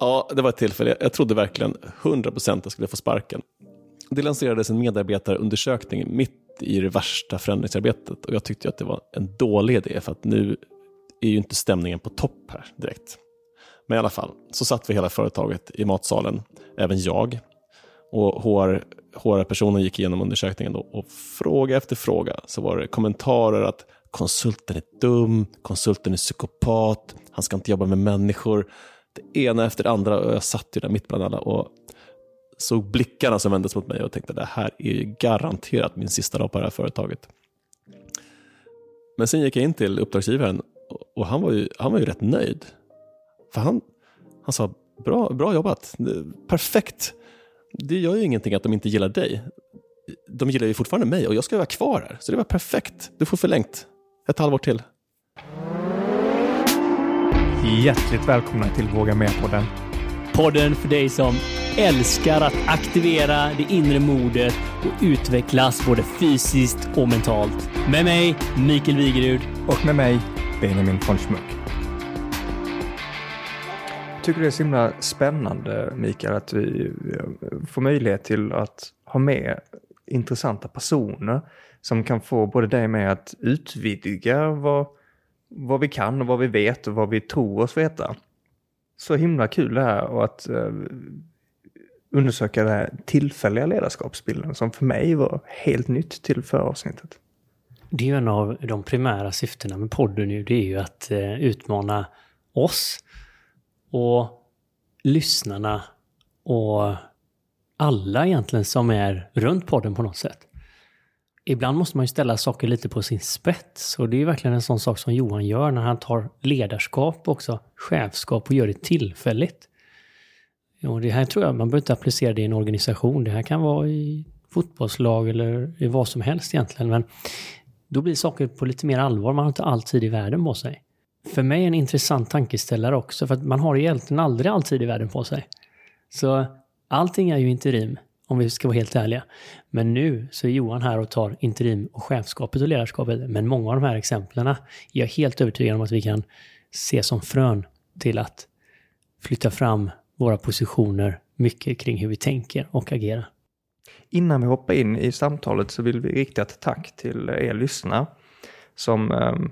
Ja, det var ett tillfälle. Jag trodde verkligen 100% att jag skulle få sparken. Det lanserades en medarbetarundersökning mitt i det värsta förändringsarbetet och jag tyckte att det var en dålig idé för att nu är ju inte stämningen på topp här direkt. Men i alla fall, så satt vi hela företaget i matsalen, även jag. Och HR-personen gick igenom undersökningen då, och fråga efter fråga så var det kommentarer att konsulten är dum, konsulten är psykopat, han ska inte jobba med människor. Det ena efter det andra och jag satt ju där mitt bland alla och såg blickarna som vändes mot mig och tänkte det här är ju garanterat min sista dag på det här företaget. Men sen gick jag in till uppdragsgivaren och han var ju, han var ju rätt nöjd. För han, han sa, bra, bra jobbat, perfekt. Det gör ju ingenting att de inte gillar dig. De gillar ju fortfarande mig och jag ska ju vara kvar här. Så det var perfekt. Du får förlängt. Ett halvår till. Hjärtligt välkomna till Våga Med-podden. Podden för dig som älskar att aktivera det inre modet och utvecklas både fysiskt och mentalt. Med mig, Mikael Wigerud. Och med mig, Benjamin von Schmuck. Tycker det är så himla spännande, Mikael, att vi får möjlighet till att ha med intressanta personer som kan få både dig med att utvidga vad, vad vi kan och vad vi vet och vad vi tror oss veta. Så himla kul det här och att eh, undersöka den här tillfälliga ledarskapsbilden som för mig var helt nytt till förra avsnittet. Det är ju en av de primära syftena med podden nu. Det är ju att eh, utmana oss och lyssnarna och alla egentligen som är runt podden på något sätt. Ibland måste man ju ställa saker lite på sin spets och det är ju verkligen en sån sak som Johan gör när han tar ledarskap också, chefskap och gör det tillfälligt. Och det här tror jag, man behöver inte applicera det i en organisation. Det här kan vara i fotbollslag eller i vad som helst egentligen. Men då blir saker på lite mer allvar. Man har inte all tid i världen på sig. För mig är en intressant tankeställare också, för att man har egentligen aldrig all tid i världen på sig. Så allting är ju interim, om vi ska vara helt ärliga. Men nu så är Johan här och tar interim och chefskapet och ledarskapet. Men många av de här exemplen är jag helt övertygad om att vi kan se som frön till att flytta fram våra positioner mycket kring hur vi tänker och agerar. Innan vi hoppar in i samtalet så vill vi rikta ett tack till er lyssnare som ehm,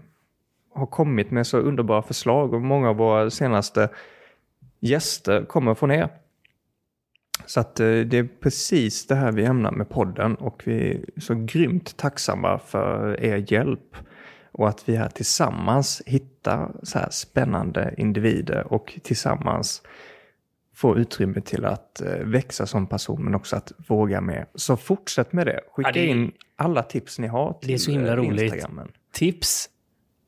har kommit med så underbara förslag och många av våra senaste gäster kommer från er. Så att eh, det är precis det här vi ämnar med podden och vi är så grymt tacksamma för er hjälp och att vi här tillsammans hittar så här spännande individer och tillsammans får utrymme till att eh, växa som person men också att våga mer. Så fortsätt med det. Skicka ja, det är, in alla tips ni har till Det är så himla eh, roligt. Tips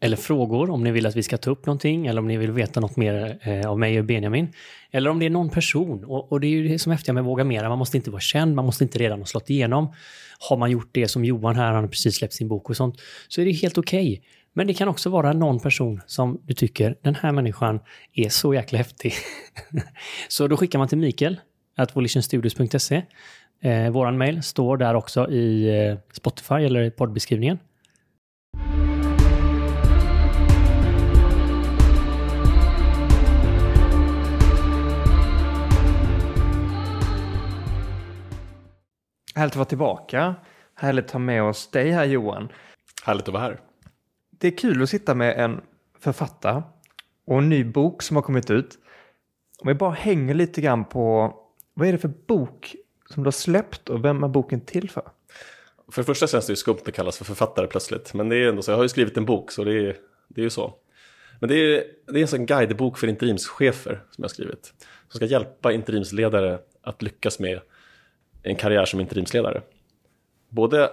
eller frågor om ni vill att vi ska ta upp någonting eller om ni vill veta något mer eh, av mig och Benjamin. Eller om det är någon person. Och, och det är ju det som är häftiga med Våga Mera. Man måste inte vara känd, man måste inte redan ha slått igenom. Har man gjort det som Johan här, han har precis släppt sin bok och sånt, så är det helt okej. Okay. Men det kan också vara någon person som du tycker, den här människan är så jäkla häftig. så då skickar man till Mikael, volitionstudios.se. Eh, våran mail står där också i eh, Spotify eller i poddbeskrivningen. Härligt att vara tillbaka. Härligt att ha med oss dig här Johan. Härligt att vara här. Det är kul att sitta med en författare och en ny bok som har kommit ut. Om vi bara hänger lite grann på vad är det för bok som du har släppt och vem är boken till för? För det första känns det ju skumt att kallas för författare plötsligt. Men det är ändå så, jag har ju skrivit en bok så det är, det är ju så. Men det är, det är en sån guidebok för interimschefer som jag har skrivit. Som ska hjälpa interimsledare att lyckas med en karriär som interimsledare. Både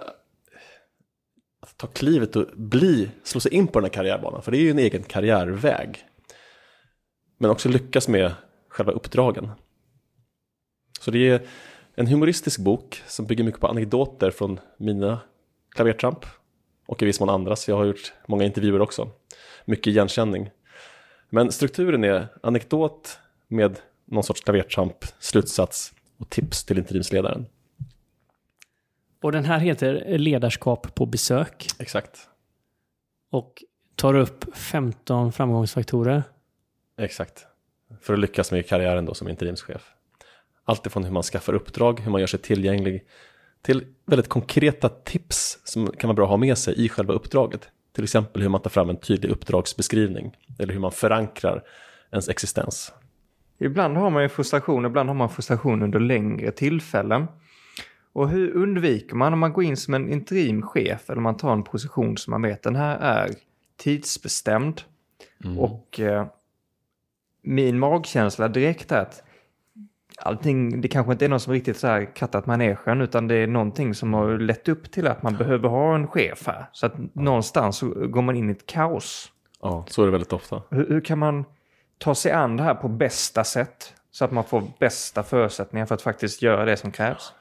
att ta klivet och bli, slå sig in på den här karriärbanan, för det är ju en egen karriärväg. Men också lyckas med själva uppdragen. Så det är en humoristisk bok som bygger mycket på anekdoter från mina klavertramp och i viss mån andras. Jag har gjort många intervjuer också. Mycket igenkänning. Men strukturen är anekdot med någon sorts klavertramp, slutsats och tips till interimsledaren. Och den här heter Ledarskap på besök. Exakt. Och tar upp 15 framgångsfaktorer. Exakt. för att lyckas med karriären då som interimschef. Allt ifrån hur man skaffar uppdrag, hur man gör sig tillgänglig, till väldigt konkreta tips som kan vara bra att ha med sig i själva uppdraget. Till exempel hur man tar fram en tydlig uppdragsbeskrivning eller hur man förankrar ens existens. Ibland har man ju frustration, ibland har man frustration under längre tillfällen. Och hur undviker man om man går in som en interim chef eller man tar en position som man vet den här är tidsbestämd. Mm. Och eh, min magkänsla direkt är att allting, det kanske inte är någon som riktigt så här kattat manegen utan det är någonting som har lett upp till att man behöver ha en chef här. Så att någonstans så går man in i ett kaos. Ja, så är det väldigt ofta. Hur, hur kan man ta sig an det här på bästa sätt? Så att man får bästa förutsättningar för att faktiskt göra det som krävs.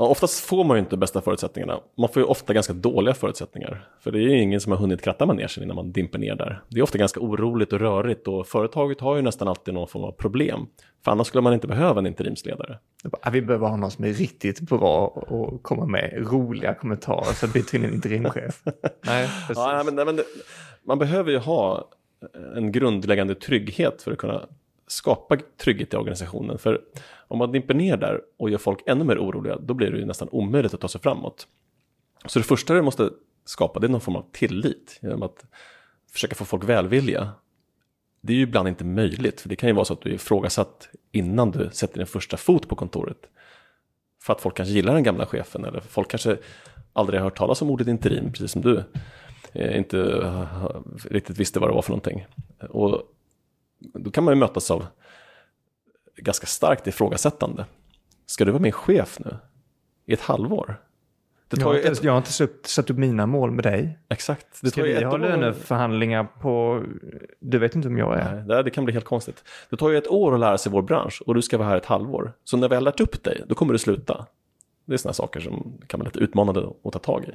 Ja, oftast får man ju inte bästa förutsättningarna. Man får ju ofta ganska dåliga förutsättningar. För det är ju ingen som har hunnit kratta manegen innan man dimper ner där. Det är ofta ganska oroligt och rörigt och företaget har ju nästan alltid någon form av problem. För annars skulle man inte behöva en interimsledare. vi behöver ha någon som är riktigt bra och komma med roliga kommentarer så att tar in en interimchef. nej, Ja, men, men, man behöver ju ha en grundläggande trygghet för att kunna skapa trygghet i organisationen. För om man dimper ner där och gör folk ännu mer oroliga, då blir det ju nästan omöjligt att ta sig framåt. Så det första du måste skapa, det är någon form av tillit. Genom att försöka få folk välvilja. Det är ju ibland inte möjligt, för det kan ju vara så att du är ifrågasatt innan du sätter din första fot på kontoret. För att folk kanske gillar den gamla chefen, eller folk kanske aldrig har hört talas om ordet interim, precis som du inte riktigt visste vad det var för någonting. Och då kan man ju mötas av ganska starkt ifrågasättande. Ska du vara min chef nu? I ett halvår? jag, har inte, ett... jag har inte satt, satt upp mina mål med dig. Exakt. Det Ska vi ha löneförhandlingar på... Du vet inte om jag är. Nej, det kan bli helt konstigt. Det tar ju ett år att lära sig vår bransch och du ska vara här ett halvår. Så när vi har lärt upp dig, då kommer du sluta. Det är sådana saker som kan vara lite utmanande att ta tag i.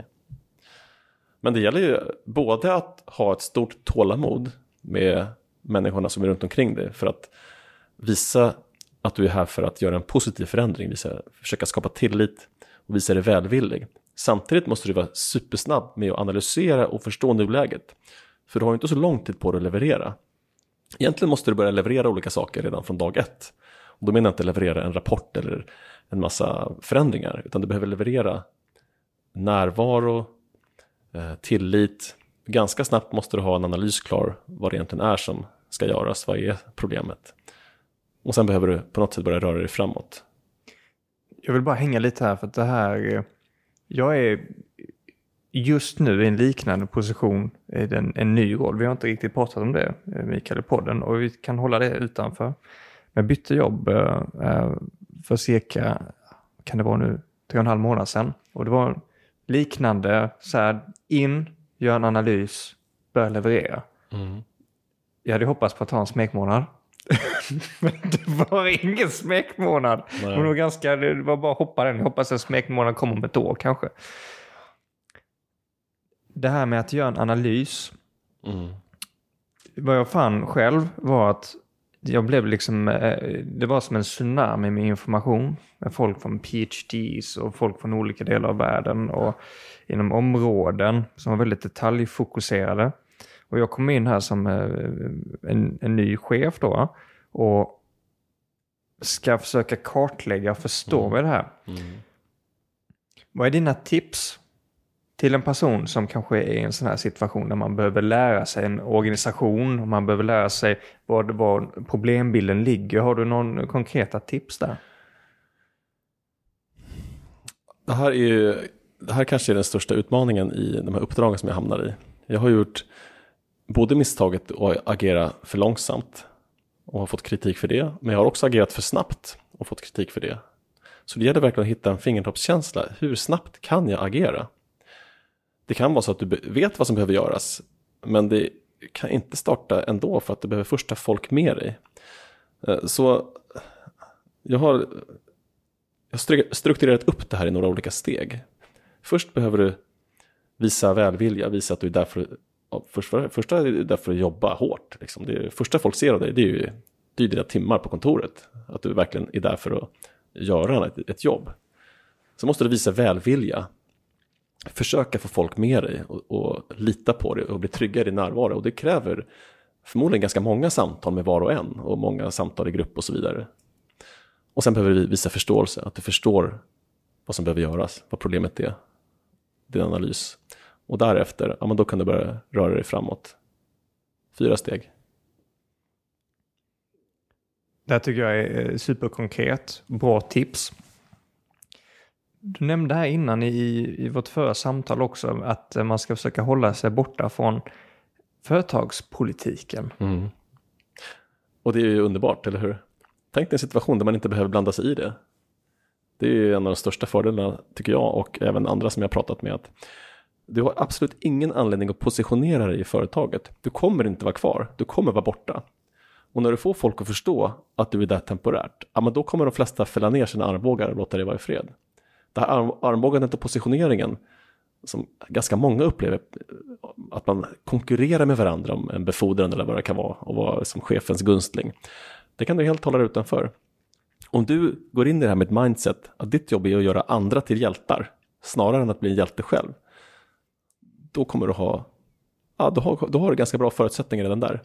Men det gäller ju både att ha ett stort tålamod med människorna som är runt omkring dig för att visa att du är här för att göra en positiv förändring, visa, försöka skapa tillit och visa dig välvillig. Samtidigt måste du vara supersnabb med att analysera och förstå nuläget. För du har inte så lång tid på dig att leverera. Egentligen måste du börja leverera olika saker redan från dag ett. Och då menar jag inte leverera en rapport eller en massa förändringar, utan du behöver leverera närvaro, Eh, tillit. Ganska snabbt måste du ha en analys klar vad det egentligen är som ska göras, vad är problemet? Och sen behöver du på något sätt börja röra dig framåt. Jag vill bara hänga lite här för att det här, jag är just nu i en liknande position i en, en ny roll. Vi har inte riktigt pratat om det, eh, Mikael, i podden och vi kan hålla det utanför. Men jag bytte jobb eh, för cirka, kan det vara nu, tre och en halv månad sedan. Och det var liknande, så här, in, gör en analys, börja leverera. Mm. Jag hade hoppats på att ta en smekmånad. Men det var ingen smekmånad. Nej. Det var, ganska, det var bara att hoppa den. Jag hoppas att smekmånad kommer om ett år kanske. Det här med att göra en analys. Mm. Vad jag fann själv var att jag blev liksom, eh, det var som en tsunami med information. Med folk från PhDs och folk från olika delar av världen och inom områden som var väldigt detaljfokuserade. Och jag kom in här som eh, en, en ny chef då och ska försöka kartlägga och förstå mm. med det här. Mm. Vad är dina tips till en person som kanske är i en sån här situation där man behöver lära sig en organisation och man behöver lära sig var, var problembilden ligger. Har du någon konkreta tips där? Det här, är ju, det här kanske är den största utmaningen i de här uppdragen som jag hamnar i. Jag har gjort både misstaget att agera för långsamt och har fått kritik för det. Men jag har också agerat för snabbt och fått kritik för det. Så det gäller verkligen att hitta en fingertoppskänsla. Hur snabbt kan jag agera? Det kan vara så att du vet vad som behöver göras. Men det kan inte starta ändå för att du behöver först ha folk med dig. Eh, så jag har, jag har strukturerat upp det här i några olika steg. Först behöver du visa välvilja, visa att du är där för för, första är du där för att jobba hårt. Liksom. Det första folk ser av dig det är ju det är dina timmar på kontoret. Att du verkligen är där för att göra ett, ett jobb. Så måste du visa välvilja. Försöka få folk med dig och, och, lita på dig och bli trygga i din närvaro. Och det kräver förmodligen ganska många samtal med var och en och många samtal i grupp och så vidare. Och sen behöver vi visa förståelse, att du förstår vad som behöver göras, vad problemet är, din analys. Och därefter, ja men då kan du börja röra dig framåt. Fyra steg. Det här tycker jag är eh, superkonkret. Bra tips. Du nämnde här innan i, i vårt förra samtal också att man ska försöka hålla sig borta från företagspolitiken. Mm. Och det är ju underbart, eller hur? Tänk dig en situation där man inte behöver blanda sig i det. Det är ju en av de största fördelarna, tycker jag, och även andra som jag pratat med. Att du har absolut ingen anledning att positionera dig i företaget. Du kommer inte vara kvar, du kommer vara borta. Och när du får folk att förstå att du är där temporärt, ja men då kommer de flesta fälla ner sina armbågar och låta dig vara i fred. Det här arm armbågandet och positioneringen, som ganska många upplever, att man konkurrerar med varandra om en befordran eller vad det kan vara och vara som chefens gunstling. Det kan du helt hålla dig utanför. Om du går in i det här med ett mindset att ditt jobb är att göra andra till hjältar snarare än att bli en hjälte själv. Då kommer du ha, ja, då har, då har du ganska bra förutsättningar redan där.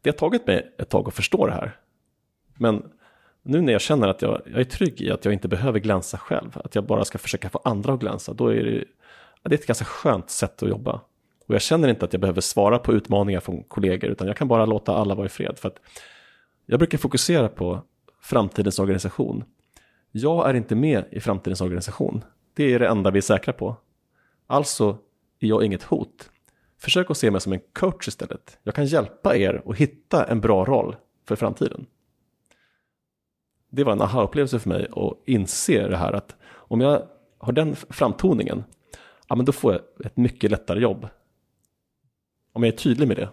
Det har tagit mig ett tag att förstå det här. Men nu när jag känner att jag, jag är trygg i att jag inte behöver glänsa själv, att jag bara ska försöka få andra att glänsa, då är det, det är ett ganska skönt sätt att jobba. Och jag känner inte att jag behöver svara på utmaningar från kollegor, utan jag kan bara låta alla vara i fred. För att jag brukar fokusera på framtidens organisation. Jag är inte med i framtidens organisation. Det är det enda vi är säkra på. Alltså är jag inget hot. Försök att se mig som en coach istället. Jag kan hjälpa er att hitta en bra roll för framtiden. Det var en aha-upplevelse för mig att inse det här att om jag har den framtoningen, ja men då får jag ett mycket lättare jobb. Om jag är tydlig med det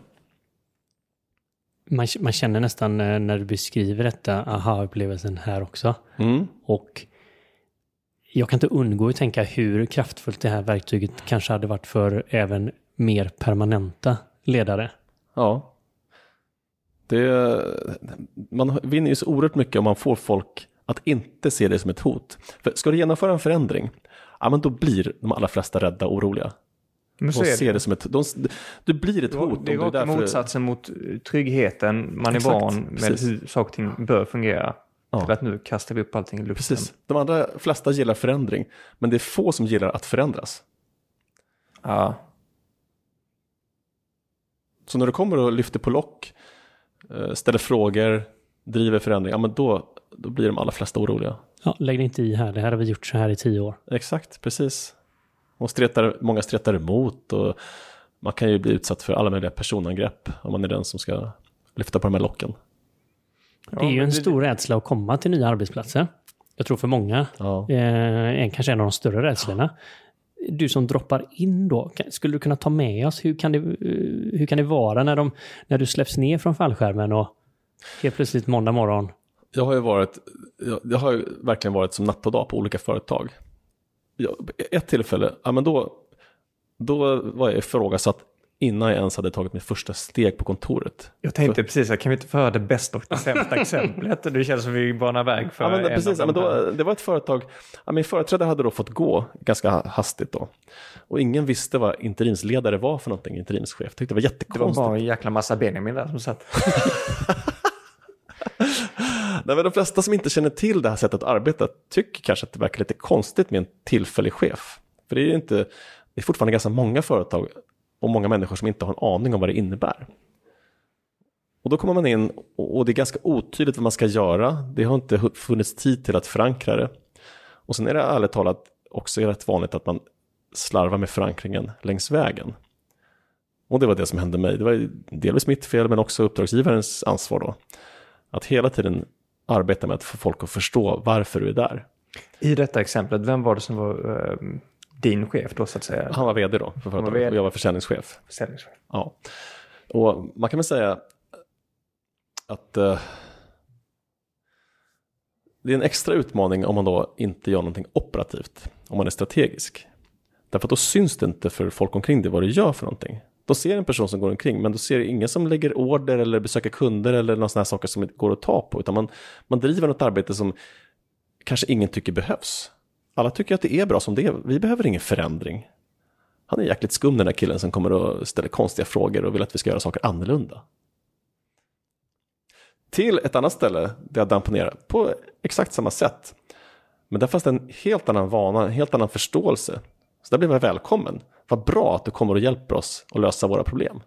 man, man känner nästan eh, när du beskriver detta aha-upplevelsen här också. Mm. Och jag kan inte undgå att tänka hur kraftfullt det här verktyget kanske hade varit för även mer permanenta ledare. Ja. Det, man vinner ju så oerhört mycket om man får folk att inte se det som ett hot. För ska du genomföra en förändring, ja men då blir de allra flesta rädda och oroliga. Men så de ser det. det som ett, de, du blir ett hot. Det är raka motsatsen mot tryggheten man Exakt, är van med precis. hur saker och ting bör fungera. Ja. Till att nu kastar vi upp allting i luften. Precis. De andra flesta gillar förändring, men det är få som gillar att förändras. Ja. Så när du kommer och lyfter på lock, eh, ställer frågor, driver förändring, ja men då, då blir de allra flesta oroliga. Ja, lägg dig inte i här, det här har vi gjort så här i tio år. Exakt, precis. Och stretar, många stretar emot och man kan ju bli utsatt för alla möjliga personangrepp om man är den som ska lyfta på de här locken. Det är ju en stor rädsla att komma till nya arbetsplatser. Jag tror för många, ja. eh, kanske en av de större rädslorna. Du som droppar in då, skulle du kunna ta med oss, hur kan det, eh, hur kan det vara när, de, när du släpps ner från fallskärmen och helt plötsligt måndag morgon? Jag har ju varit, jag har ju verkligen varit som natt och dag på olika företag ett tillfälle, ja, men då, då var jag ifrågasatt innan jag ens hade tagit mitt första steg på kontoret. Jag tänkte för... precis, kan vi inte få höra det bästa och det sämsta exemplet? Det känns som vi banar väg för ja, men, en precis, ja, men då, Det var ett företag, ja, min företrädare hade då fått gå ganska hastigt då. Och ingen visste vad interimsledare var för någonting, interimschef. Tyckte det var jättekonstigt. Det var bara en jäkla massa Benjamin där som satt. Nej, men de flesta som inte känner till det här sättet att arbeta tycker kanske att det verkar lite konstigt med en tillfällig chef. För det är, inte, det är fortfarande ganska många företag och många människor som inte har en aning om vad det innebär. Och då kommer man in och det är ganska otydligt vad man ska göra. Det har inte funnits tid till att förankra det. Och sen är det ärligt talat också rätt vanligt att man slarvar med förankringen längs vägen. Och det var det som hände mig. Det var delvis mitt fel men också uppdragsgivarens ansvar då. Att hela tiden arbeta med att få folk att förstå varför du är där. I detta exemplet, vem var det som var eh, din chef då så att säga? Han var vd då för företaget och jag var försäljningschef. försäljningschef. Ja. Och man kan väl säga att uh, det är en extra utmaning om man då inte gör någonting operativt, om man är strategisk. Därför att då syns det inte för folk omkring dig vad du gör för någonting. De ser en person som går omkring men de ser ingen som lägger order eller besöker kunder eller några sådana här saker som går att ta på. Utan man, man driver något arbete som kanske ingen tycker behövs. Alla tycker att det är bra som det är. Vi behöver ingen förändring. Han är jäkligt skum den där killen som kommer och ställer konstiga frågor och vill att vi ska göra saker annorlunda. till ett annat ställe där jag damp ner på exakt samma sätt. Men där fanns det en helt annan vana, en helt annan förståelse. Så där blev jag välkommen. Vad bra att du kommer och hjälper oss att lösa våra problem.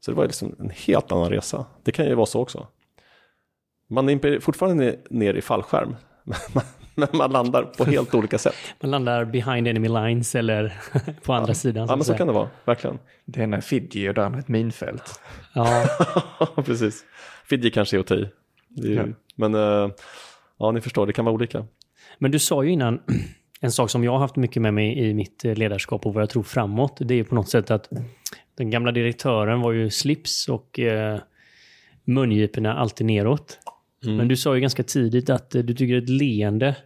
Så det var liksom en helt annan resa. Det kan ju vara så också. Man är fortfarande ner i fallskärm. Men man landar på helt olika sätt. Man landar behind enemy lines eller på andra ja. sidan. Ja, men så kan det vara. Verkligen. Det ena är Fidji och det andra ett minfält. Ja, Precis. Fidji kanske är att ta Ja. Men eh, ja, ni förstår, det kan vara olika. men du sa ju innan, en sak som jag har haft mycket med mig i mitt eh, ledarskap och vad jag tror framåt, det är ju på något sätt att den gamla direktören var ju slips och eh, mungiporna alltid neråt. Men du sa ju ganska tidigt att eh, du tycker ett leende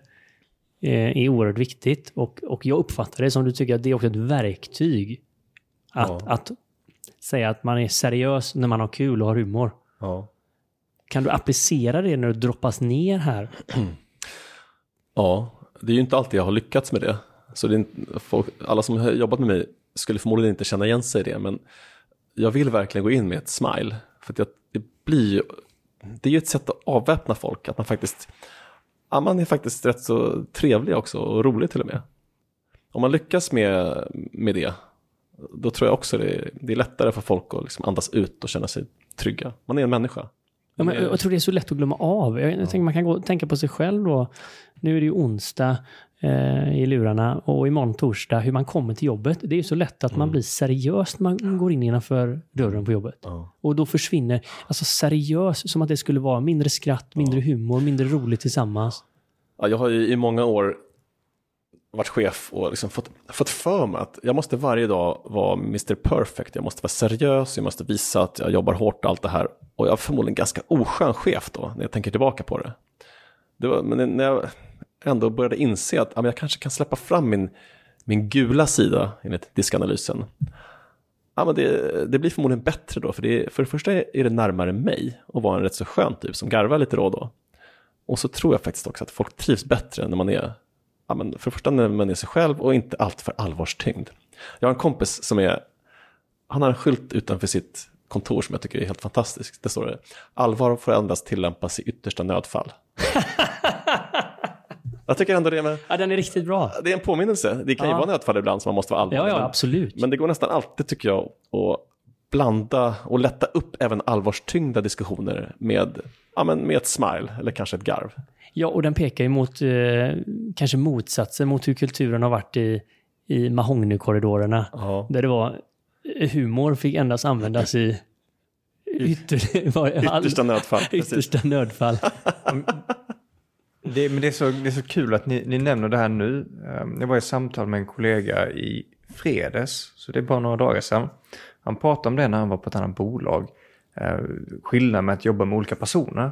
är oerhört viktigt. Och, och jag uppfattar det som du tycker att det är också ett verktyg. Att, Ja. att säga att man är seriös när man har kul och har humor. Ja. Kan du applicera det när du droppas ner här? Ja, det är ju inte alltid jag har lyckats med det. Så det inte, folk, alla som har jobbat med mig skulle förmodligen inte känna igen sig i det. Men jag vill verkligen gå in med ett smile. För jag, det blir det är ju ett sätt att avväpna folk. Att man faktiskt, ja, man är faktiskt rätt så trevlig också och rolig till och med. Om man lyckas med, med det, då tror jag också det, det är lättare för folk att liksom andas ut och känna sig trygga. Man är en människa. Ja, men är- jag tror det är så lätt att glömma av. Jag, tänker man kan gå, tänka på sig själv då. Nu är det ju onsdag i lurarna och imorgon torsdag. Hur man kommer till jobbet. Det är ju så lätt att man blir seriös när man går in innanför dörren på jobbet. Ja. Och då försvinner, alltså seriös, som att det skulle vara mindre skratt, mindre humor, mindre roligt tillsammans. Ja, jag har ju i många år varit chef och liksom fått, fått för mig att jag måste varje dag vara Mr. Perfect. Jag måste vara seriös, jag måste visa att jag jobbar hårt och allt det här. Och jag är förmodligen ganska oskön chef då, när jag tänker tillbaka på det. det var, men när jag ändå började inse att ja, men jag kanske kan släppa fram min, min gula sida enligt diskanalysen. Ja, men det, det blir förmodligen bättre då, för, det, för det första är det närmare mig att vara en rätt så skön typ som garvar lite då och då. Och så tror jag faktiskt också att folk trivs bättre när man är, ja, men för det första när man är sig själv och inte allt för allvarstyngd. Jag har en kompis som är, han har en skylt utanför sitt kontor som jag tycker är helt fantastisk. Det står det, allvar får endast tillämpas i yttersta nödfall. jag tycker ändå det, med, Ja, den är riktigt bra. det är en påminnelse. Det kan ju Ja. vara nödfall ibland som man måste vara allvarlig. Ja, ja, absolut. men det går nästan alltid tycker jag att blanda och lätta upp även allvarstyngda diskussioner med, ja, men med ett smile eller kanske ett garv. Ja, och den pekar ju mot eh, kanske motsatsen mot hur kulturen har varit i, i Mahognykorridorerna. Ja. Där det var eh, humor fick endast användas i ytter, var, Yttersta nödfall. yttersta nödfall. Det, men det är, så, det är så kul att ni, ni nämner det här nu. Ehm, Jag var i samtal med en kollega i fredags, så det är bara några dagar sedan. Han pratade om det när han var på ett annat bolag. Eh, Skillnaden med att jobba med olika personer.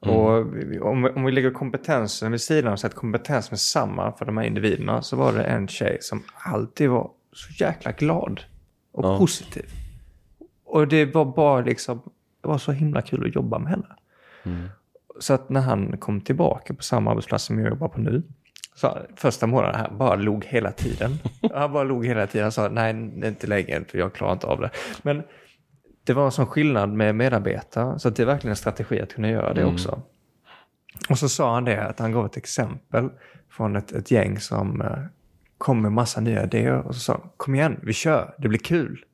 Och vi- om, vi- om vi lägger kompetensen vid sidan och så att kompetensen är samma för de här individerna så var det en tjej som alltid var så jäkla glad och Ja. positiv. Och det var bara liksom, det var så himla kul att jobba med henne. Så att när han kom tillbaka på samma arbetsplats som jag jobbar på nu, så första månaden han bara log hela tiden. Han bara log hela tiden. Han sa nej, det är inte längre för jag klarar inte av det. Men det var en sån skillnad med medarbetare, så att det är verkligen en strategi att kunna göra det också. Och så sa han det, att han gav ett exempel från ett, ett gäng som eh, kom med massa nya idéer. Och så sa han, kom igen, vi kör, det blir kul.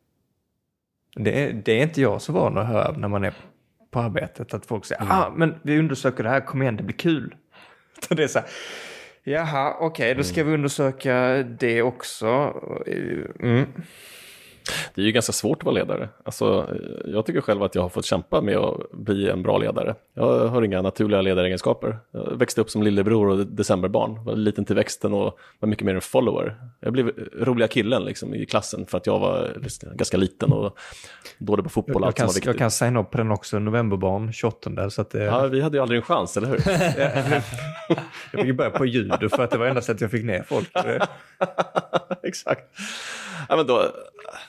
Det är, det är inte jag så van att höra när man är på arbetet, att folk säger, ah, men vi undersöker det här, kom igen, det blir kul. Så det är så här, jaha, okej, då ska vi undersöka det också. Mm. Det är ju ganska svårt att vara ledare. Alltså, jag tycker själv att jag har fått kämpa med att bli en bra ledare. Jag har inga naturliga ledaregenskaper. Jag växte upp som lillebror och decemberbarn. Var liten till växten och var mycket mer en follower. Jag blev roliga killen liksom, i klassen för att jag var liksom ganska liten och dålig på fotboll Jag som kan, jag kan signa upp på den också, novemberbarn 28. Så att det, Ja, vi hade ju aldrig en chans, eller hur? Jag fick ju börja på judo för att det var enda sättet jag fick ner folk. Exakt. Ja, men då,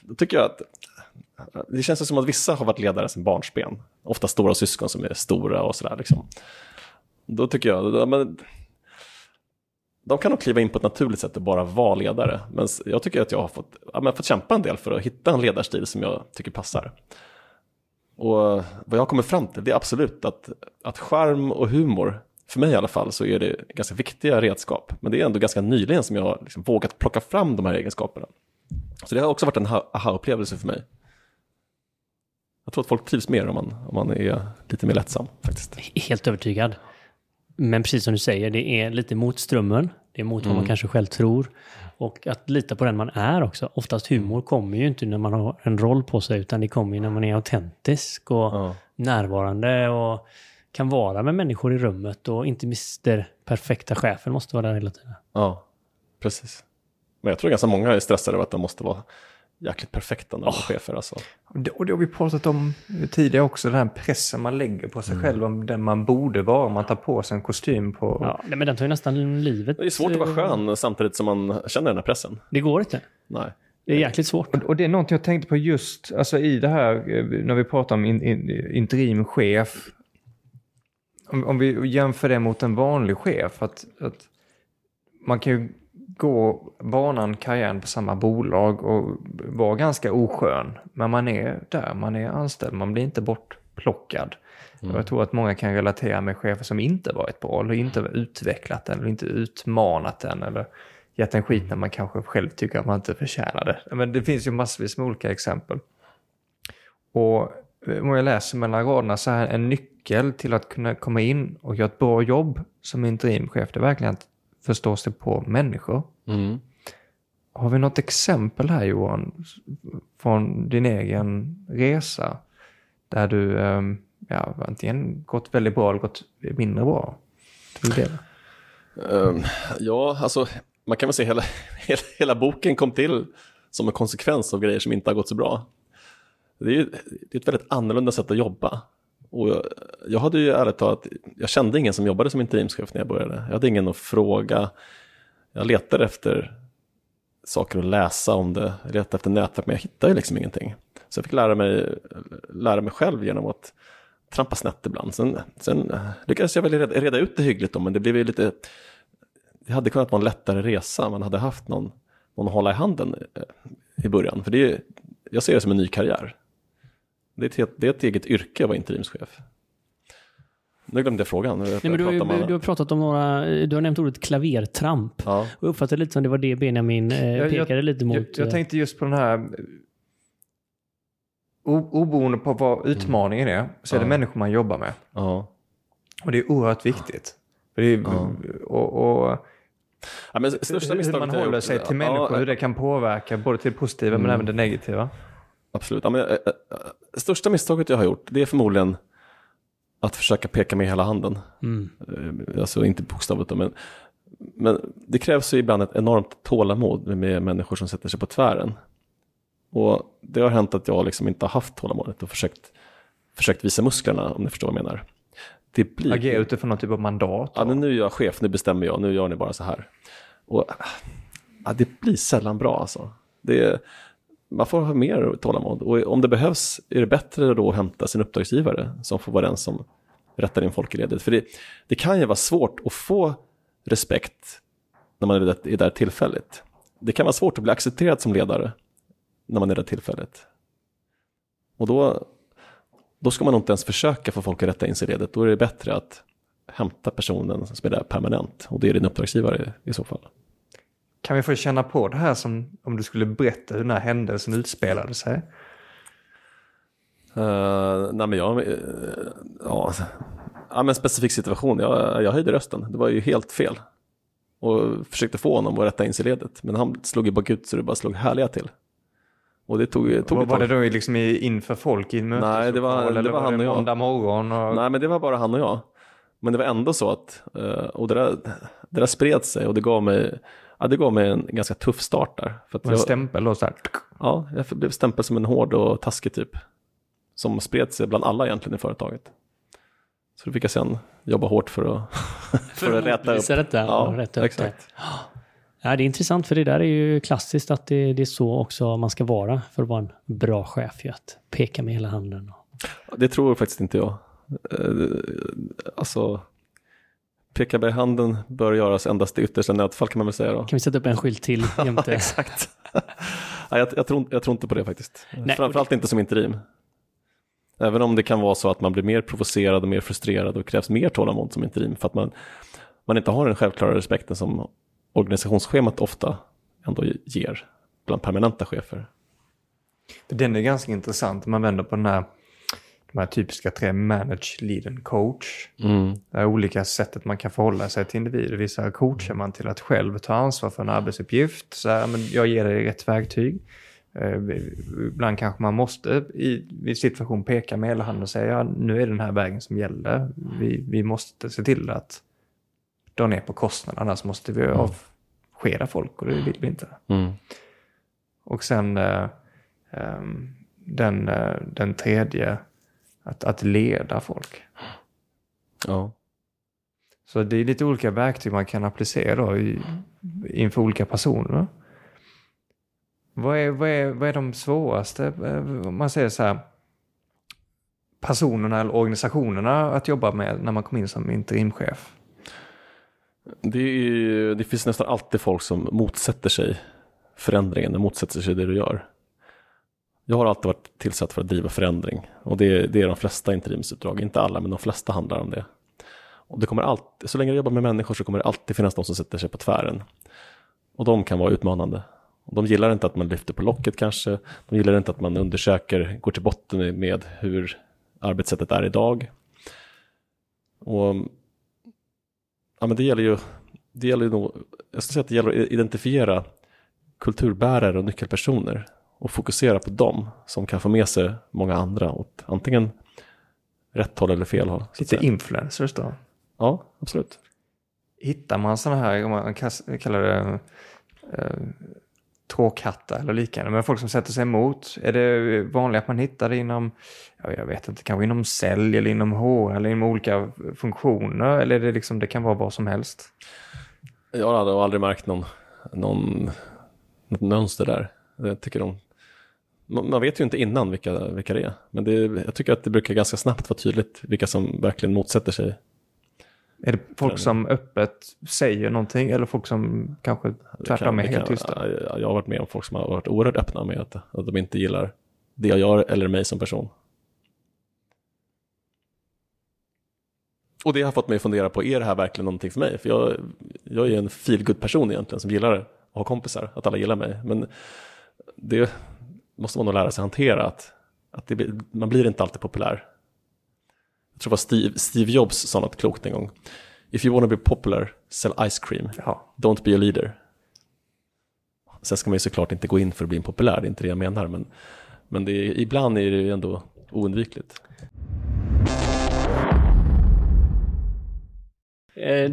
då tycker jag att det känns som att vissa har varit ledare sedan barnsben. Ofta stora syskon som är stora och sådär. Liksom. Då tycker jag, då, men, de kan nog kliva in på ett naturligt sätt och bara vara ledare. Men jag tycker att jag har fått, ja, men fått kämpa en del för att hitta en ledarstil som jag tycker passar. Och vad jag kommer fram till det är absolut att, att charm och humor, för mig i alla fall, så är det ganska viktiga redskap. Men det är ändå ganska nyligen som jag har liksom vågat plocka fram de här egenskaperna. Så det har också varit en aha-upplevelse för mig. Jag tror att folk trivs mer om man, om man är lite mer lättsam faktiskt. Helt övertygad. Men precis som du säger, det är lite mot strömmen. Det är mot vad man Mm. kanske själv tror. Och att lita på den man är också. Oftast humor kommer ju inte när man har en roll på sig, utan det kommer ju när man är autentisk och Ja. närvarande och kan vara med människor i rummet och inte mister perfekta chefen måste vara där hela tiden. Ja, precis. Men jag tror ganska många är stressade över att de måste vara jäkligt perfekta när de är chefer. Alltså. Och det, och det har vi pratat om tidigare också, den här pressen man lägger på sig själv om den man borde vara om man tar på sig en kostym på... Ja, men den tar ju nästan livet. Det är svårt att vara skön samtidigt som man känner den här pressen. Det går inte. Nej. Det är jäkligt svårt. Och, och det är något jag tänkte på just alltså i det här, eh, när vi pratar om in, in, interimchef. Om, om vi jämför det mot en vanlig chef, att, att man kan ju gå banan, karriären på samma bolag och vara ganska oskön. Men man är där, man är anställd, man blir inte bortplockad. Och jag tror att många kan relatera med chefer som inte varit bra, eller inte utvecklat den, eller inte utmanat den, eller gett en skit när man kanske själv tycker att man inte förtjänar det. Men det finns ju massvis med olika exempel. Och eh, om jag läser mellan raderna så här, en nyckel till att kunna komma in och göra ett bra jobb som interimchef, det är verkligen att förstå sig på människor. Mm. Har vi något exempel här Johan, från din egen resa? Där du ehm, ja, antingen gått väldigt bra eller gått mindre bra? Det. Ehm, ja, alltså man kan väl säga hela, hela, hela boken kom till som en konsekvens av grejer som inte har gått så bra. Det är ju det är ett väldigt annorlunda sätt att jobba. Och jag, jag hade ju ärligt talat, jag kände ingen som jobbade som interimschef när jag började. Jag hade ingen att fråga. Jag letade efter saker att läsa om det. Jag letade efter nätverk, men jag hittade ju liksom ingenting. Så jag fick lära mig, lära mig själv genom att trampa snett ibland. Sen, sen lyckades jag väl reda, reda ut det hyggligt då, men det blev ju lite det hade kunnat vara en lättare resa. Man hade haft någon, någon att hålla i handen eh, i början. För det är, jag ser det som en ny karriär. Det är ett, helt- det är ett eget yrke att vara interimschef. Nu glömde jag frågan. Nej, men du, har ju, du har pratat om några, du har nämnt ordet klavertramp. Ja. Och jag uppfattade lite som det var det Benjamin eh, Jag- pekade lite mot. Jag, jag eh, tänkte just på den här, eh, o- oberoende på vad utmaningen är, så är det Ja. människor man jobbar med. Ja. Och det är oerhört viktigt. Är, Ja. och, och Ja, men största hur man jag håller sig till människor, Ja, hur det kan påverka både till det positiva men Mm. även det negativa. Absolut. Ja, men, äh, största misstaget jag har gjort, det är förmodligen att försöka peka med hela handen. Mm. Alltså inte bokstavligt men, men det krävs ju ibland ett enormt tålamod med människor som sätter sig på tvären. Och det har hänt att jag liksom inte har haft tålamodet och försökt, försökt visa musklerna, om ni förstår vad jag menar. Det blir... Agera utifrån någon typ av mandat. Ja, men nu är jag chef, nu bestämmer jag, nu gör ni bara så här. Och, ja, det blir sällan bra alltså. Det är, man får ha mer tålamod. Och om det behövs är det bättre då att hämta sin uppdragsgivare som får vara den som rättar in folk i ledet. För det, det kan ju vara svårt att få respekt när man är där, tillfälligt. Det kan vara svårt att bli accepterad som ledare när man är där tillfälligt. Och då, då ska man nog inte ens försöka få folk att rätta in sig i ledet. Då är det bättre att hämta personen som är där permanent. Och det är din uppdragsgivare i så fall. Kan vi få känna på det här som om du skulle berätta hur den här händelsen utspelade sig? Uh, nej men jag, uh, ja, ja men specifik situation, jag, jag höjde rösten. Det var ju helt fel. Och försökte få honom att rätta in sig i ledet. Men han slog ju bakut så det bara slog härliga till. Och det tog, tog Var, var det då liksom inför folk i en Nej, det var- möteslokal, det eller var var han och jag. måndag morgon? Och... Nej men det var bara han och jag. Men det var ändå så att, eh, och det där, det där spred sig och det gav mig, ja, det gav mig en ganska tuff start där. För att en jag, stämpel då så här. ja, jag blev stämplad som en hård och taskig typ. Som spred sig bland alla egentligen i företaget. Så då fick jag sen jobba hårt för att, för att rätta upp. Detta, Ja, och rätta upp exakt. Det. Ja, det är intressant för det där är ju klassiskt att det, det är så också man ska vara för att vara en bra chef. Ju, att peka med hela handen. Det tror faktiskt inte jag. Eh, Alltså, peka med handen bör göras endast i yttersta nödfall kan man väl säga då. Kan vi sätta upp en skylt till jämte? Exakt. Nej, jag, jag, tror, jag tror inte på det faktiskt. Nej, Framförallt inte som interim. Även om det kan vara så att man blir mer provocerad och mer frustrerad och krävs mer tålamod som interim för att man, man inte har den självklara respekten som organisationsschemat ofta ändå ger bland permanenta chefer. Den är ganska intressant. Man vänder på den här, de här typiska tre manage, lead and coach. Mm. Det är olika sättet man kan förhålla sig till individer. Vissa coachar man till att själv ta ansvar för en arbetsuppgift. Så här, men jag ger dig rätt verktyg. Eh, ibland kanske man måste i vid situation peka med hela handen och säga ja, nu är det den här vägen som gäller. Vi, vi måste se till att dra ner på kostnaderna, annars måste vi avskeda folk och det vill vi inte. Mm. Och sen eh, ehm, den, eh, den tredje, att, att leda folk. Ja. Så det är lite olika verktyg man kan applicera i, inför olika personer. Vad är, vad, är, vad är de svåraste, eh, om man säger så här, personerna eller organisationerna att jobba med när man kommer in som interimchef? Det, är, det finns nästan alltid folk som motsätter sig förändringen och motsätter sig det du gör. Jag har alltid varit tillsatt för att driva förändring och det, det är de flesta interimsuppdrag, inte alla men de flesta handlar om det. Och det kommer alltid, så länge du jobbar med människor så kommer det alltid finnas de som sätter sig på tvären. Och de kan vara utmanande. Och de gillar inte att man lyfter på locket kanske, de gillar inte att man undersöker, går till botten med- med hur arbetssättet är idag. Och ja, men det gäller ju, det gäller ju nog, jag skulle säga att det gäller att identifiera kulturbärare och nyckelpersoner och fokusera på dem som kan få med sig många andra åt antingen rätt håll eller fel håll. Lite influencers då? Ja, absolut. Hittar man sådana här, om man kallar det eh, tråkhattar eller liknande, men folk som sätter sig emot, är det vanligt att man hittar det inom, ja, jag vet inte, kanske inom sälj eller inom HR eller inom olika funktioner, eller är det liksom, det kan vara vad som helst? Jag har aldrig, aldrig märkt någon, någon, något mönster där. Jag tycker de, man, vet ju inte innan vilka, vilka det är, men det, jag tycker att det brukar ganska snabbt vara tydligt vilka som verkligen motsätter sig. Är det folk som öppet säger någonting eller folk som kanske tvärtom är helt tysta? ja, Jag har varit med om folk som har varit oerhört öppna med att, att de inte gillar det jag gör eller mig som person. Och det har fått mig att fundera på, är det här verkligen någonting för mig? För jag, jag är en feelgood person egentligen som gillar att ha kompisar, att alla gillar mig. Men det måste man nog lära sig hantera, att, att det, man blir inte alltid populär. Jag tror det var Steve, Steve Jobs sa något klokt en gång. If you wanna be popular, sell ice cream. Ja. Don't be a leader. Sen ska man ju såklart inte gå in för att bli en populär, det är inte det jag menar. Men, men det är, ibland är det ju ändå oundvikligt.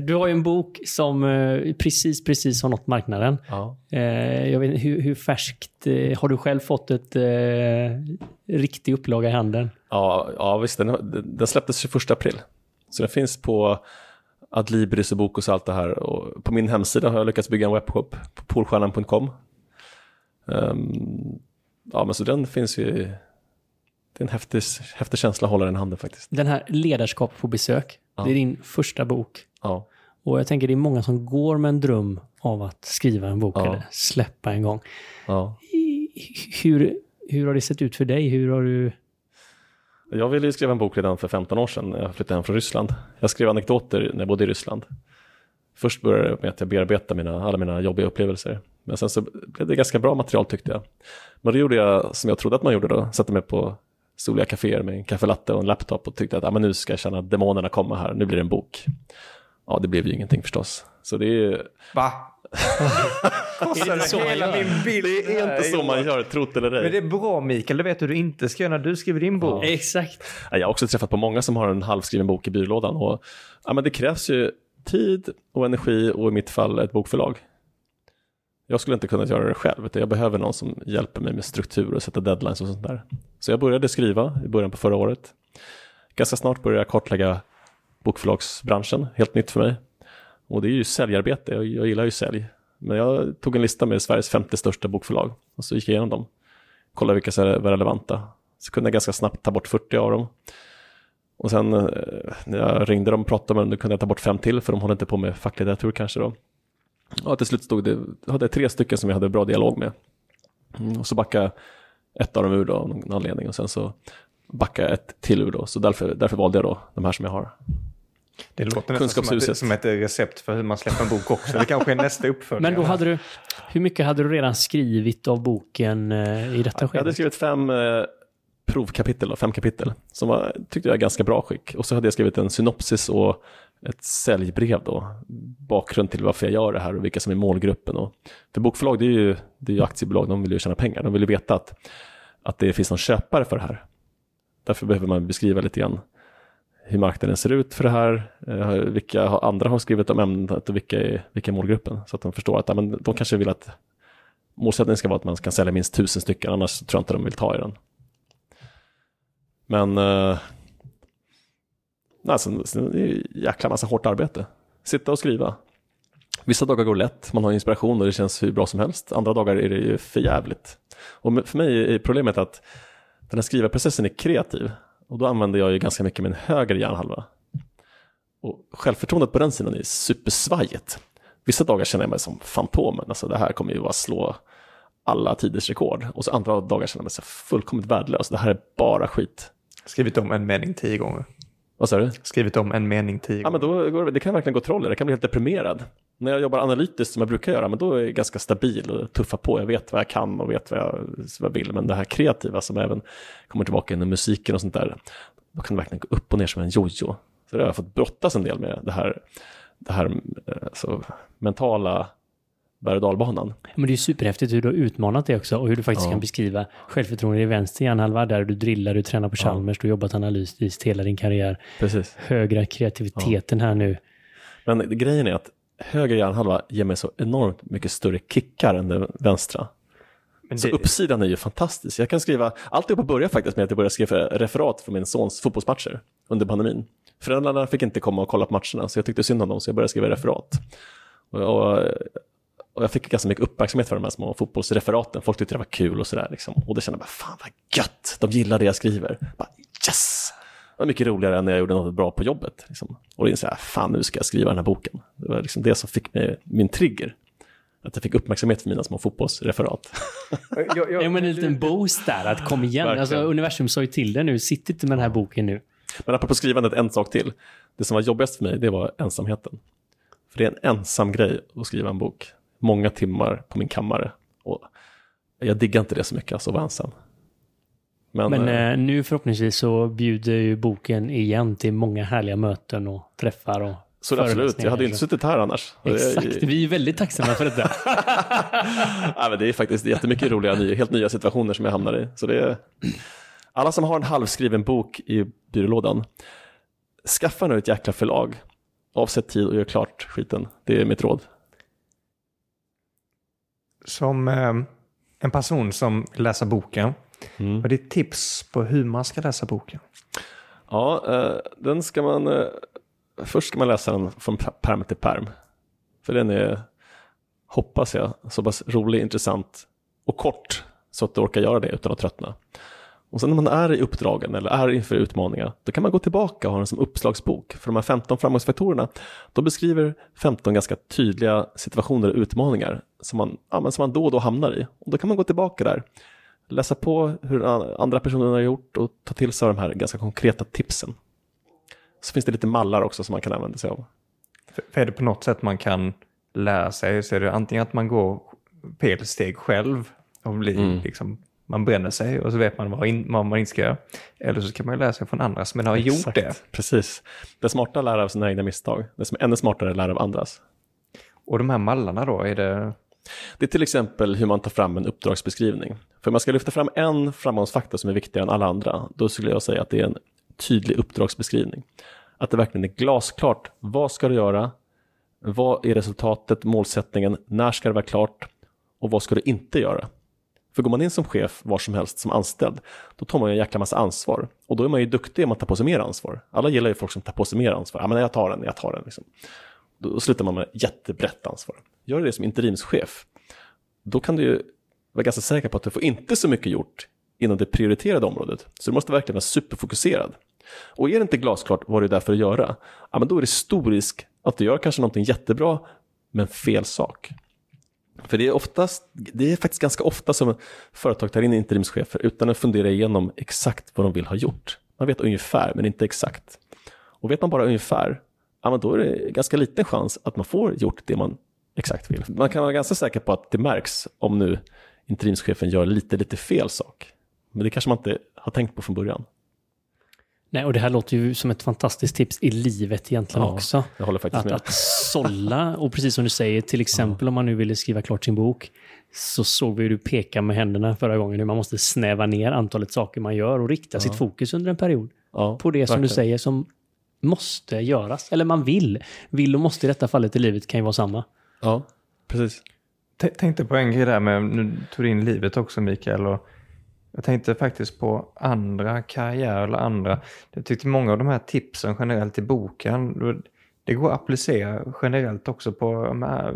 Du har ju en bok som eh, precis, precis har nått marknaden. Ja. Eh, Jag vet, hur, hur färskt eh, har du själv fått ett eh, riktig upplaga i handen? Ja, ja visst, den, den släpptes 21 april. Så den finns på Adlibris och Bokus och allt det här. Och på min hemsida har jag lyckats bygga en webbshop på polstjärnan.com. Ehm, ja, men så den finns ju... Det är en häftig, häftig känsla att hålla den i handen faktiskt. Den här Ledarskap på besök, Ja. det är din första bok. Ja, Och jag tänker det är många som går med en dröm av att skriva en bok Ja. eller släppa en gång. Hur, hur har det sett ut för dig? Hur har du... Jag ville ju skriva en bok redan för 15 år sedan när jag flyttade hem från Ryssland. Jag skrev anekdoter när jag bodde i Ryssland. Först började det med att jag bearbetade mina, alla mina jobbiga upplevelser. Men sen så blev det ganska bra material tyckte jag. Men då gjorde jag som jag trodde att man gjorde då. Satte mig på soliga kaféer med en kaffelatte och en laptop och tyckte att ah, men nu ska jag känna att demonerna komma här, nu blir det en bok. Ja, det blev ju ingenting förstås. Så det är, Va? Är det så man hela gör? min bild. det är inte så man gör, trot eller ej. Men det är bra Mikael, du vet hur du inte ska göra när du skriver din bok. Exakt. Ja, Jag har också träffat på många som har en halvskriven bok i byrålådan. Och, ja, men det krävs ju tid och energi och i mitt fall ett bokförlag. Jag skulle inte kunna göra det själv, utan jag behöver någon som hjälper mig med struktur och sätta deadlines och sånt där. Så jag började skriva i början på förra året. Ganska snart började jag kartlägga bokförlagsbranschen, helt nytt för mig. Och det är ju säljarbete, jag, jag gillar ju sälj. Men jag tog en lista med Sveriges 50 största bokförlag och så gick jag igenom dem. Kollade vilka som var relevanta. Så kunde jag ganska snabbt ta bort 40 av dem. Och sen eh, när jag ringde dem och pratade med dem, då kunde jag ta bort fem till, för de håller inte på med facklitteratur kanske då. Och till slut stod det, jag hade tre stycken som jag hade bra dialog med. Mm, och så backade ett av dem ur då av någon anledning och sen så backar jag ett till ur då. Så därför, därför valde jag då de här som jag har. Det låter nästan som, att, Kunskapshuset. som ett recept för hur man släpper en bok också. Det kanske är nästa uppföljare. Men då hade du, hur mycket hade du redan skrivit av boken eh, i detta Jag hade skrivit fem eh, provkapitel, då, fem kapitel, som var, tyckte jag, ganska bra skick. Och så hade jag skrivit en synopsis och ett säljbrev då, bakgrund till varför jag gör det här och vilka som är målgruppen. Och, för bokförlag, det är, ju, det är ju aktiebolag, de vill ju tjäna pengar. De vill ju veta att, att det finns någon köpare för det här. Därför behöver man beskriva lite grann hur marknaden ser ut för det här, eh, vilka andra har skrivit om ämnet och vilka är, vilka är målgruppen. Så att de förstår att ja, men de kanske vill att målsättningen ska vara att man kan sälja minst tusen stycken, annars tror jag inte de vill ta i den. Men eh, nej, sen, sen, det är ju jäkla massa hårt arbete. Sitta och skriva. Vissa dagar går lätt, man har inspiration och det känns hur bra som helst. Andra dagar är det ju för jävligt. Och för mig är problemet att den här skrivarprocessen är kreativ. Och då använder jag ju ganska mycket min höger hjärnhalva. Och självförtroendet på den sidan är supersvajigt. Vissa dagar känner jag mig som Fantomen, alltså det här kommer ju bara slå alla tiders rekord. Och så andra dagar känner jag mig så fullkomligt värdelös, det här är bara skit. Skrivit om en mening tio gånger. Vad sa du? Skrivit om en mening tio Ja, men gånger. då går, det- det kan verkligen gå troll det. Kan bli helt deprimerad. När jag jobbar analytiskt som jag brukar göra, men då är jag ganska stabil och tuffar på. Jag vet vad jag kan och vet vad jag, vad jag vill. Men det här kreativa som även kommer tillbaka inom musiken och sånt där, då kan det verkligen gå upp och ner som en jojo. Så det har jag fått brottas en del med, det här, det här alltså, mentala berg och dalbanan. Men det är ju superhäftigt hur du har utmanat det också och hur du faktiskt Ja. kan beskriva självförtroende i vänster hjärnhalva där du drillar, du tränar på Chalmers, du har jobbat analysiskt hela din karriär. Precis. Högra kreativiteten här nu. Men grejen är att höger hjärnhalva ger mig så enormt mycket större kickar än den vänstra. Men Så det, uppsidan är ju fantastisk. Jag kan skriva, alltihopa börjar faktiskt med att jag började skriva referat från min sons fotbollsmatcher under pandemin. Föräldrarna fick inte komma och kolla på matcherna, så jag tyckte synd om dem, så jag började skriva referat. Och, och, jag fick ganska mycket uppmärksamhet för de här små fotbollsreferaten. Folk tyckte det var kul och sådär. Liksom. Och det kände jag bara, fan vad gött, de gillar det jag skriver. Bara, yes! Det var mycket roligare än när jag gjorde något bra på jobbet. Liksom. Och då insåg jag, fan nu ska jag skriva den här boken. Det var liksom det som fick mig, min trigger. Att jag fick uppmärksamhet för mina små fotbollsreferat. jag, jag, Ja, men en liten boost där, att kom igen. Verkligen. Alltså, universum sa ju till det nu, sitt inte med den här boken nu. Men apropå skrivandet, en sak till. Det som var jobbigast för mig, det var ensamheten. För det är en ensam grej att skriva en bok. Många timmar på min kammare. Och jag diggar inte det så mycket, alltså att vara ensam. Men, Men eh, eh, nu förhoppningsvis så bjuder ju boken igen till många härliga möten och träffar och så det absolut, jag hade ju inte suttit här annars. Exakt, vi är väldigt tacksamma för detta. ja, men det är faktiskt jättemycket roliga, helt nya situationer som jag hamnar i. Så det är... Alla som har en halvskriven bok i byrålådan, skaffa nu ett jäkla förlag. Avsätt tid och gör klart skiten. Det är mitt råd. Som eh, en person som läsa boken, Mm. vad är ditt tips på hur man ska läsa boken? Ja, eh, den ska man... Eh, först ska man läsa den från perm till perm. För den är, hoppas jag, så pass rolig, intressant och kort så att du orkar göra det utan att tröttna. Och sen när man är i uppdragen eller är inför utmaningar, då kan man gå tillbaka och ha den som uppslagsbok. För de här 15 framgångsfaktorerna, de beskriver 15 ganska tydliga situationer och utmaningar som man, ja, men som man då och då hamnar i. Och då kan man gå tillbaka där, läsa på hur andra personer har gjort och ta till sig av de här ganska konkreta tipsen. Så finns det lite mallar också som man kan använda sig av. För, för är det på något sätt man kan lära sig så är det antingen att man går fel steg själv och blir Mm. liksom, man bränner sig och så vet man vad, in, man inte ska göra. Eller så kan man lära sig från andra som har gjort Exakt, det. Precis. Det smarta lära av sina egna misstag. Det som är ännu smartare är att lära av andras. Och de här mallarna då, är det... Det är till exempel hur man tar fram en uppdragsbeskrivning. För om man ska lyfta fram en framgångsfaktor som är viktigare än alla andra, då skulle jag säga att det är en tydlig uppdragsbeskrivning. Att det verkligen är glasklart. Vad ska du göra? Vad är resultatet, målsättningen? När ska det vara klart? Och vad ska du inte göra? För går man in som chef var som helst som anställd, då tar man ju en jäkla massa ansvar. Och då är man ju duktig om att ta på sig mer ansvar. Alla gillar ju folk som tar på sig mer ansvar. Ja, men jag tar den, jag tar den. Liksom. Då slutar man med jättebrett ansvar. Gör du det som interimschef, då kan du ju vara ganska säker på att du får inte så mycket gjort inom det prioriterade området. Så du måste verkligen vara superfokuserad. Och är det inte glasklart vad du är där för att göra, ja, men då är det stor risk att du gör kanske någonting jättebra, men fel sak. För det är, oftast, det är faktiskt ganska ofta som företag tar in interimschefer utan att fundera igenom exakt vad de vill ha gjort. Man vet ungefär, men inte exakt. Och vet man bara ungefär, ja, men då är det ganska liten chans att man får gjort det man exakt vill. Man kan vara ganska säker på att det märks om nu interimschefen gör lite, lite fel sak. Men det kanske man inte har tänkt på från början. Nej, och det här låter ju som ett fantastiskt tips i livet egentligen Ja, också. Jag håller faktiskt Att, med. att sålla, och precis som du säger, till exempel om man nu ville skriva klart sin bok, så såg vi hur du pekade med händerna förra gången, hur man måste snäva ner antalet saker man gör och rikta sitt fokus under en period Ja, på det som du verkligen. säger som måste göras. Eller man vill. Vill och måste i detta fallet i livet kan ju vara samma. Ja, precis. T- tänkte på en grej där med, nu tog du in livet också Mikael. Och jag tänkte faktiskt på andra karriärer eller andra. Jag tyckte många av de här tipsen generellt i boken, det går att applicera generellt också på här,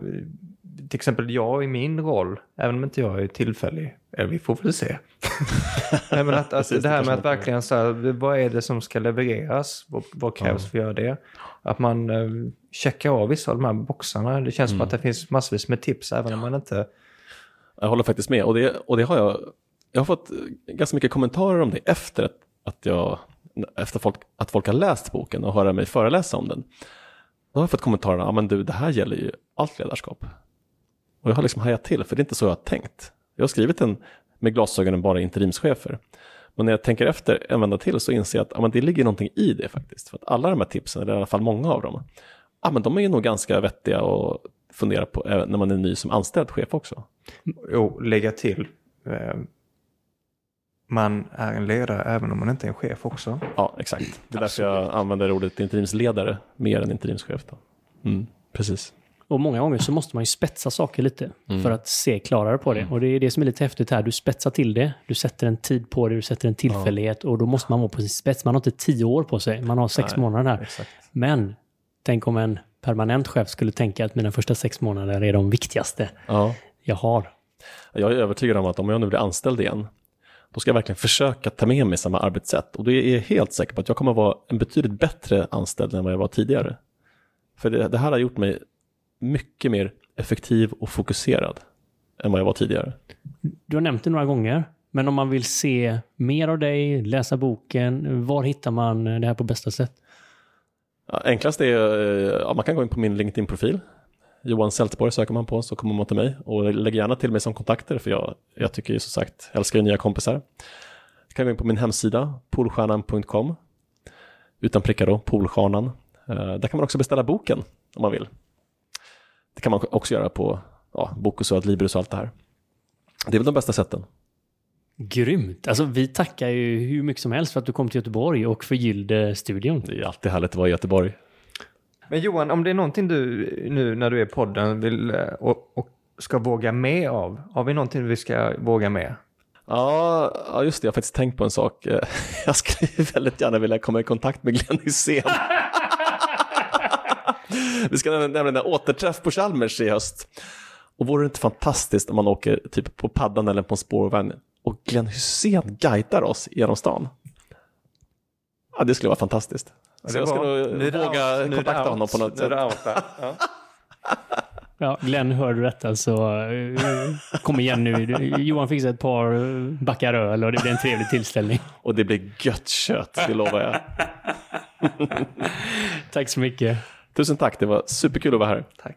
till exempel jag i min roll, även om inte jag är tillfällig, eller vi får väl se. Nej, men att, att Precis, det här med att verkligen så här, vad är det som ska levereras? Vad, vad krävs Ja. för att göra det? Att man eh, checkar av vissa av de här boxarna. Det känns som Mm. att det finns massvis med tips även om man inte... Jag håller faktiskt med. Och det, och det har jag, jag har fått eh, ganska mycket kommentarer om det efter att, att, jag, efter folk, att folk har läst boken och höra mig föreläsa om den. Då har jag fått kommentarer, ja men du, det här gäller ju allt ledarskap. Och jag har liksom hajat till, för det är inte så jag har tänkt. Jag har skrivit den med glasögonen bara interimschefer. Men när jag tänker efter en vända till så inser jag att ja, men det ligger någonting i det faktiskt. För att alla de här tipsen, eller i alla fall många av dem, ja, men de är nog ganska vettiga att fundera på när man är ny som anställd chef också. Jo, lägga till. Eh, man är en ledare även om man inte är en chef också. Ja, exakt. Det är därför jag använder ordet interimsledare mer än interimschef. Då. Mm, precis. Och många gånger så måste man ju spetsa saker lite Mm. för att se klarare på det. Och det är det som är lite häftigt här. Du spetsar till det, du sätter en tid på det, du sätter en tillfällighet och då måste man vara på sin spets. Man har inte tio år på sig, man har sex Nej, månader här. Exakt. Men tänk om en permanent chef skulle tänka att mina första sex månader är de viktigaste Ja. jag har. Jag är övertygad om att om jag nu blir anställd igen, då ska jag verkligen försöka ta med mig samma arbetssätt. Och då är jag helt säker på att jag kommer vara en betydligt bättre anställd än vad jag var tidigare. För det, det här har gjort mig mycket mer effektiv och fokuserad än vad jag var tidigare. Du har nämnt det några gånger, men om man vill se mer av dig, läsa boken, var hittar man det här på bästa sätt? Ja, enklast är, eh, ja, man kan gå in på min LinkedIn-profil. Johan Sältborg söker man på så kommer man till mig. Och lägg gärna till mig som kontakter för jag, jag tycker ju som sagt, älskar ju nya kompisar. Jag kan gå in på min hemsida, polstjärnan.com. Utan prickar då, Polstjärnan. Eh, Där kan man också beställa boken om man vill. Det kan man också göra på ja, Bokus och Adlibris och allt det här. Det är väl de bästa sätten. Grymt! Alltså vi tackar ju hur mycket som helst för att du kom till Göteborg och förgyllde studion. Det är alltid härligt att vara i Göteborg. Men Johan, om det är någonting du nu när du är i podden vill eh, och, och ska våga med av, har vi någonting vi ska våga med? Ja, just det. Jag har faktiskt tänkt på en sak. Jag skulle väldigt gärna vilja komma i kontakt med Glenn Hysén. Vi ska nämligen ha återträff på Chalmers i höst. Och vore det inte fantastiskt om man åker typ på paddan eller på en spårvagn och Glenn Hysén guidar oss genom stan? Ja, det skulle vara fantastiskt. Så jag ska nog Nu våga out, kontakta out, honom på något sätt. Ja. Ja, Glenn, hör du detta så uh, kom igen nu. Johan fixar ett par eh, backar öl och det blir en trevlig tillställning. Och det blir gött kött, det lovar jag. Tack så mycket. Tusen tack, det var superkul att vara här. Tack.